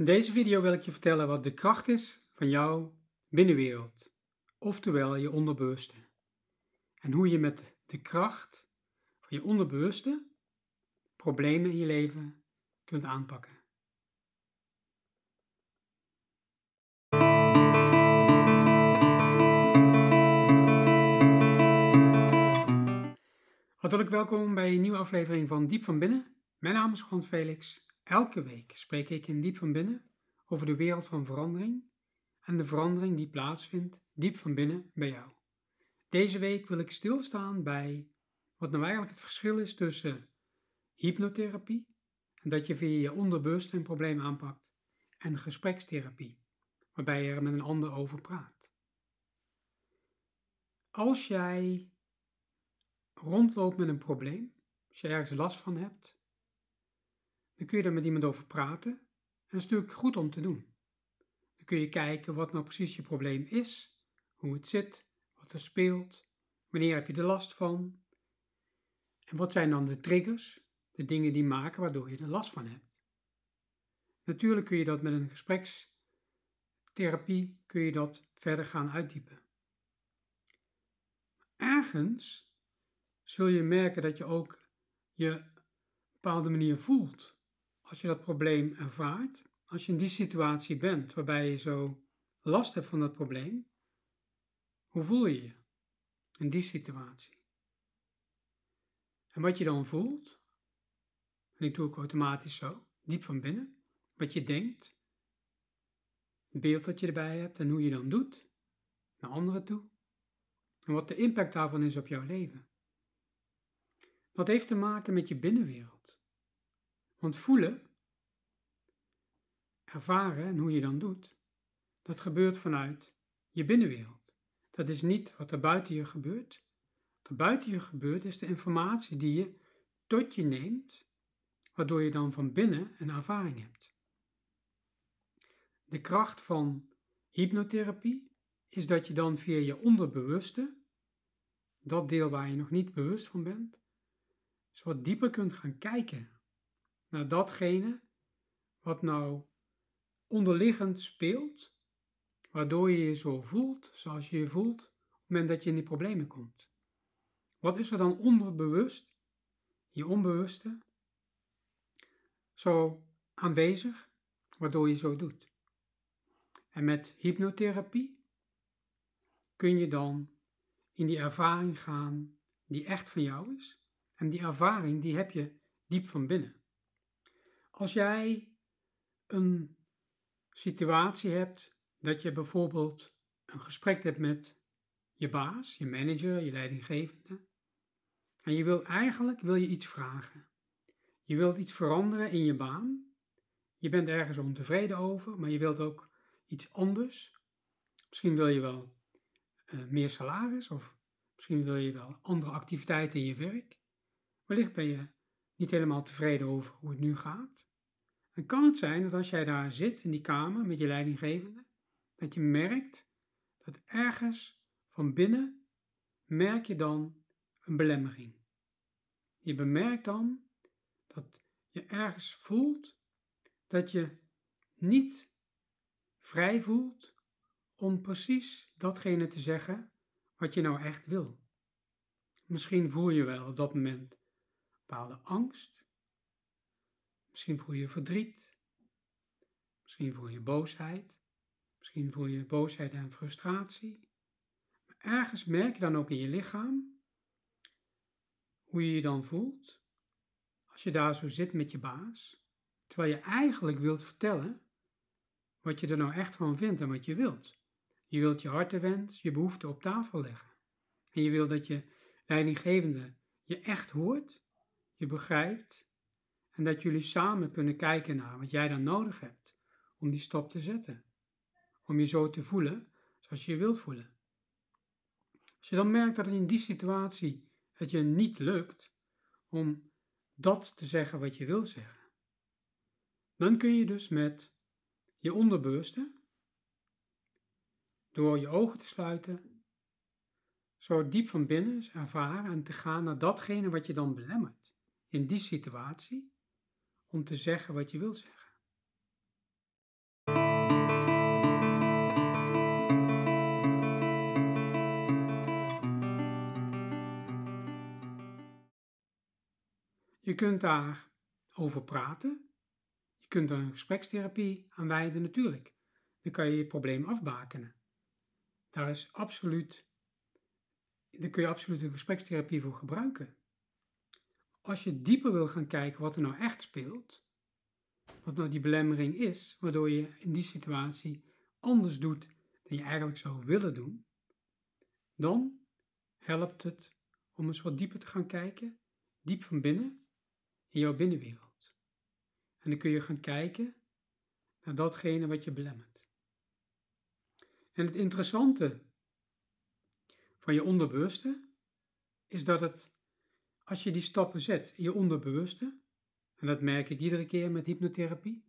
In deze video wil ik je vertellen wat de kracht is van jouw binnenwereld, oftewel je onderbewuste. En hoe je met de kracht van je onderbewuste problemen in je leven kunt aanpakken. Hartelijk welkom bij een nieuwe aflevering van Diep van Binnen. Mijn naam is Juan Felix. Elke week spreek ik in Diep van Binnen over de wereld van verandering en de verandering die plaatsvindt diep van binnen bij jou. Deze week wil ik stilstaan bij wat nou eigenlijk het verschil is tussen hypnotherapie, en dat je via je onderbewuste een probleem aanpakt, en gesprekstherapie, waarbij je er met een ander over praat. Als jij rondloopt met een probleem, als je ergens last van hebt, dan kun je er met iemand over praten. En dat is natuurlijk goed om te doen. Dan kun je kijken wat nou precies je probleem is, hoe het zit, wat er speelt, wanneer heb je er last van. En wat zijn dan de triggers, de dingen die maken waardoor je er last van hebt. Natuurlijk kun je dat met een gesprekstherapie kun je dat verder gaan uitdiepen. Ergens zul je merken dat je ook je bepaalde manier voelt als je dat probleem ervaart, als je in die situatie bent waarbij je zo last hebt van dat probleem, hoe voel je je in die situatie? En wat je dan voelt, en ik doe ook automatisch zo, diep van binnen, wat je denkt, het beeld dat je erbij hebt en hoe je dan doet, naar anderen toe, en wat de impact daarvan is op jouw leven. Dat heeft te maken met je binnenwereld. Want voelen, ervaren en hoe je dan doet, dat gebeurt vanuit je binnenwereld. Dat is niet wat er buiten je gebeurt. Wat er buiten je gebeurt is de informatie die je tot je neemt, waardoor je dan van binnen een ervaring hebt. De kracht van hypnotherapie is dat je dan via je onderbewuste, dat deel waar je nog niet bewust van bent, zo wat dieper kunt gaan kijken naar datgene wat nou onderliggend speelt, waardoor je je zo voelt zoals je je voelt op het moment dat je in die problemen komt. Wat is er dan onderbewust, je onbewuste, zo aanwezig, waardoor je zo doet? En met hypnotherapie kun je dan in die ervaring gaan die echt van jou is. En die ervaring die heb je diep van binnen. Als jij een situatie hebt dat je bijvoorbeeld een gesprek hebt met je baas, je manager, je leidinggevende, en je wil eigenlijk wil je iets vragen. Je wilt iets veranderen in je baan. Je bent ergens ontevreden over, maar je wilt ook iets anders. Misschien wil je wel uh, meer salaris of misschien wil je wel andere activiteiten in je werk. Wellicht ben je niet helemaal tevreden over hoe het nu gaat. Kan het zijn dat als jij daar zit in die kamer met je leidinggevende, dat je merkt dat ergens van binnen merk je dan een belemmering. Je bemerkt dan dat je ergens voelt dat je niet vrij voelt om precies datgene te zeggen wat je nou echt wil. Misschien voel je wel op dat moment bepaalde angst. Misschien voel je verdriet. Misschien voel je boosheid. Misschien voel je boosheid en frustratie. Maar ergens merk je dan ook in je lichaam hoe je je dan voelt als je daar zo zit met je baas, terwijl je eigenlijk wilt vertellen wat je er nou echt van vindt en wat je wilt. Je wilt je hartewens, je behoefte op tafel leggen. En je wilt dat je leidinggevende je echt hoort je begrijpt en dat jullie samen kunnen kijken naar wat jij dan nodig hebt om die stap te zetten. Om je zo te voelen zoals je je wilt voelen. Als je dan merkt dat in die situatie het je niet lukt om dat te zeggen wat je wilt zeggen, dan kun je dus met je onderbewuste, door je ogen te sluiten, zo diep van binnen ervaren en te gaan naar datgene wat je dan belemmert in die situatie om te zeggen wat je wilt zeggen. Je kunt daar over praten. Je kunt er een gesprekstherapie aan wijden natuurlijk. Dan kan je je probleem afbakenen. Daar is absoluut, daar kun je absoluut een gesprekstherapie voor gebruiken. Als je dieper wil gaan kijken wat er nou echt speelt, wat nou die belemmering is, waardoor je in die situatie anders doet dan je eigenlijk zou willen doen, dan helpt het om eens wat dieper te gaan kijken, diep van binnen, in jouw binnenwereld. En dan kun je gaan kijken naar datgene wat je belemmert. En het interessante van je onderbewuste is dat het, als je die stappen zet in je onderbewuste, en dat merk ik iedere keer met hypnotherapie,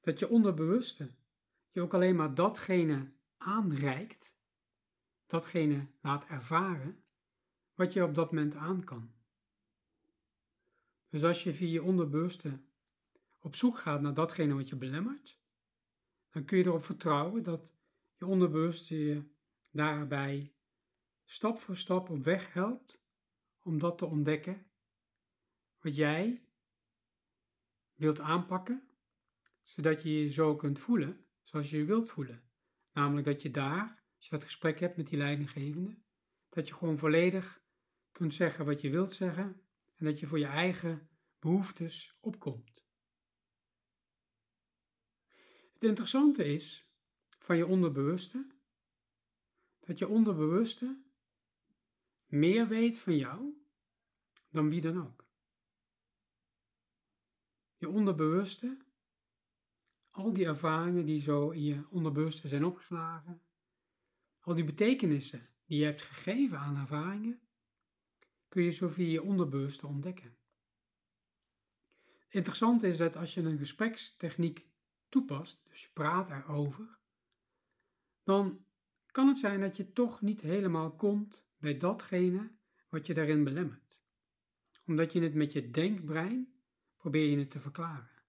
dat je onderbewuste je ook alleen maar datgene aanreikt, datgene laat ervaren, wat je op dat moment aan kan. Dus als je via je onderbewuste op zoek gaat naar datgene wat je belemmert, dan kun je erop vertrouwen dat je onderbewuste je daarbij stap voor stap op weg helpt om dat te ontdekken wat jij wilt aanpakken, zodat je je zo kunt voelen zoals je je wilt voelen. Namelijk dat je daar, als je het gesprek hebt met die leidinggevende, dat je gewoon volledig kunt zeggen wat je wilt zeggen en dat je voor je eigen behoeftes opkomt. Het interessante is van je onderbewuste dat je onderbewuste meer weet van jou dan wie dan ook. Je onderbewuste, al die ervaringen die zo in je onderbewuste zijn opgeslagen, al die betekenissen die je hebt gegeven aan ervaringen, kun je zo via je onderbewuste ontdekken. Interessant is dat als je een gesprekstechniek toepast, dus je praat erover, dan kan het zijn dat je toch niet helemaal komt bij datgene wat je daarin belemmert. Omdat je het met je denkbrein probeer je het te verklaren.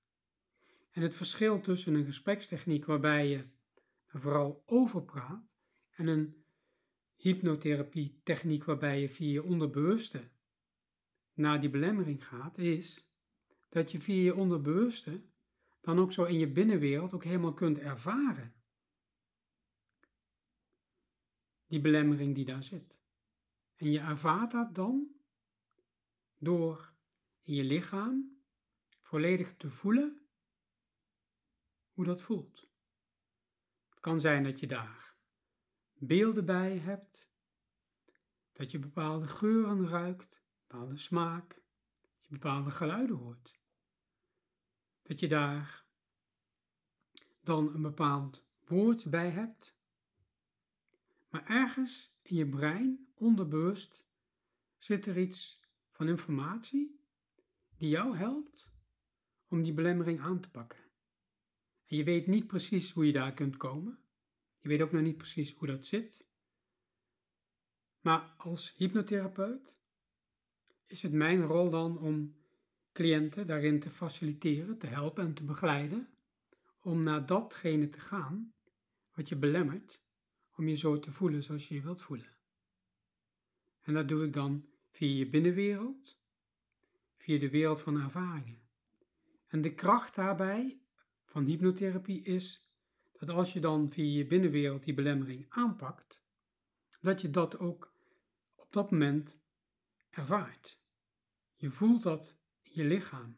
En het verschil tussen een gesprekstechniek waarbij je er vooral over praat en een hypnotherapie techniek waarbij je via je onderbewuste naar die belemmering gaat, is dat je via je onderbewuste dan ook zo in je binnenwereld ook helemaal kunt ervaren. Die belemmering die daar zit. En je ervaart dat dan door in je lichaam volledig te voelen hoe dat voelt. Het kan zijn dat je daar beelden bij hebt, dat je bepaalde geuren ruikt, bepaalde smaak, dat je bepaalde geluiden hoort. Dat je daar dan een bepaald woord bij hebt, maar ergens in je brein, onderbewust, zit er iets van informatie die jou helpt om die belemmering aan te pakken. En je weet niet precies hoe je daar kunt komen. Je weet ook nog niet precies hoe dat zit. Maar als hypnotherapeut is het mijn rol dan om cliënten daarin te faciliteren, te helpen en te begeleiden, om naar datgene te gaan wat je belemmert, om je zo te voelen zoals je je wilt voelen. En dat doe ik dan via je binnenwereld, via de wereld van ervaringen. En de kracht daarbij van hypnotherapie is dat als je dan via je binnenwereld die belemmering aanpakt, dat je dat ook op dat moment ervaart. Je voelt dat in je lichaam.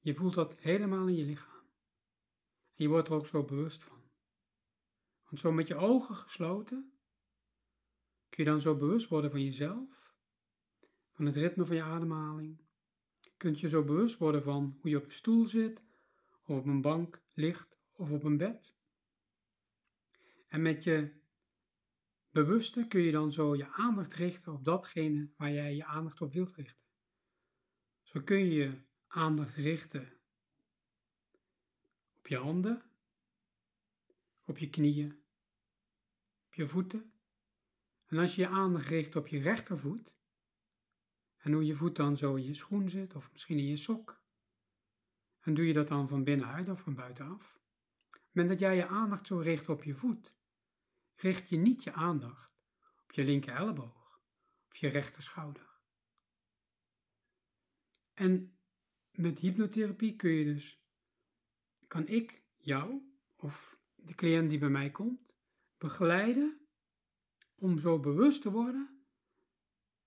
Je voelt dat helemaal in je lichaam. Je wordt er ook zo bewust van. Want zo met je ogen gesloten kun je dan zo bewust worden van jezelf, van het ritme van je ademhaling. Kunt je zo bewust worden van hoe je op een stoel zit, of op een bank ligt of op een bed. En met je bewuste kun je dan zo je aandacht richten op datgene waar jij je aandacht op wilt richten. Zo kun je je aandacht richten op je handen, op je knieën, je voeten. En als je je aandacht richt op je rechtervoet, en hoe je voet dan zo in je schoen zit, of misschien in je sok, en doe je dat dan van binnenuit of van buitenaf? Met dat jij je aandacht zo richt op je voet, richt je niet je aandacht op je linker elleboog of je rechter schouder. En met hypnotherapie kun je dus, kan ik jou of de cliënt die bij mij komt, begeleiden om zo bewust te worden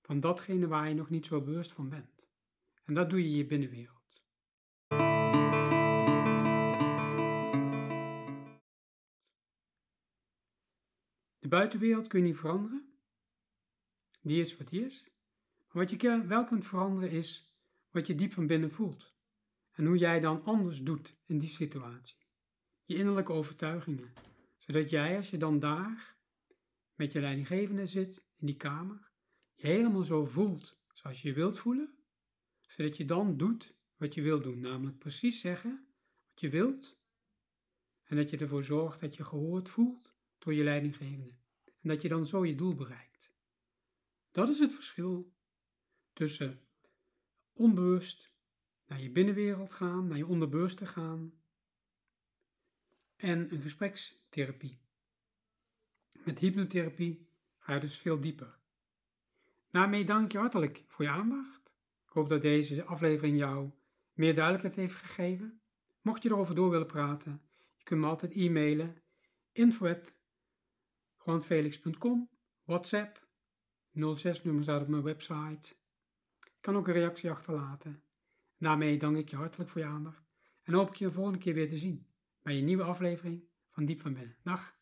van datgene waar je nog niet zo bewust van bent. En dat doe je je binnenwereld. De buitenwereld kun je niet veranderen. Die is wat die is. Wat je wel kunt veranderen is wat je diep van binnen voelt. En hoe jij dan anders doet in die situatie. Je innerlijke overtuigingen. Zodat jij, als je dan daar met je leidinggevende zit, in die kamer, je helemaal zo voelt zoals je je wilt voelen. Zodat je dan doet wat je wilt doen. Namelijk precies zeggen wat je wilt. En dat je ervoor zorgt dat je gehoord voelt door je leidinggevende. En dat je dan zo je doel bereikt. Dat is het verschil tussen onbewust naar je binnenwereld gaan, naar je onderbewuste gaan en een gesprekstherapie. Met hypnotherapie ga je dus veel dieper. Daarmee dank ik je hartelijk voor je aandacht. Ik hoop dat deze aflevering jou meer duidelijkheid heeft gegeven. Mocht je erover door willen praten, je kunt me altijd e-mailen info.grondfelix.com, WhatsApp, 06 nummer staat op mijn website. Je kan ook een reactie achterlaten. Daarmee dank ik je hartelijk voor je aandacht en hoop ik je de volgende keer weer te zien bij een nieuwe aflevering van Diep van Binnen. Dag!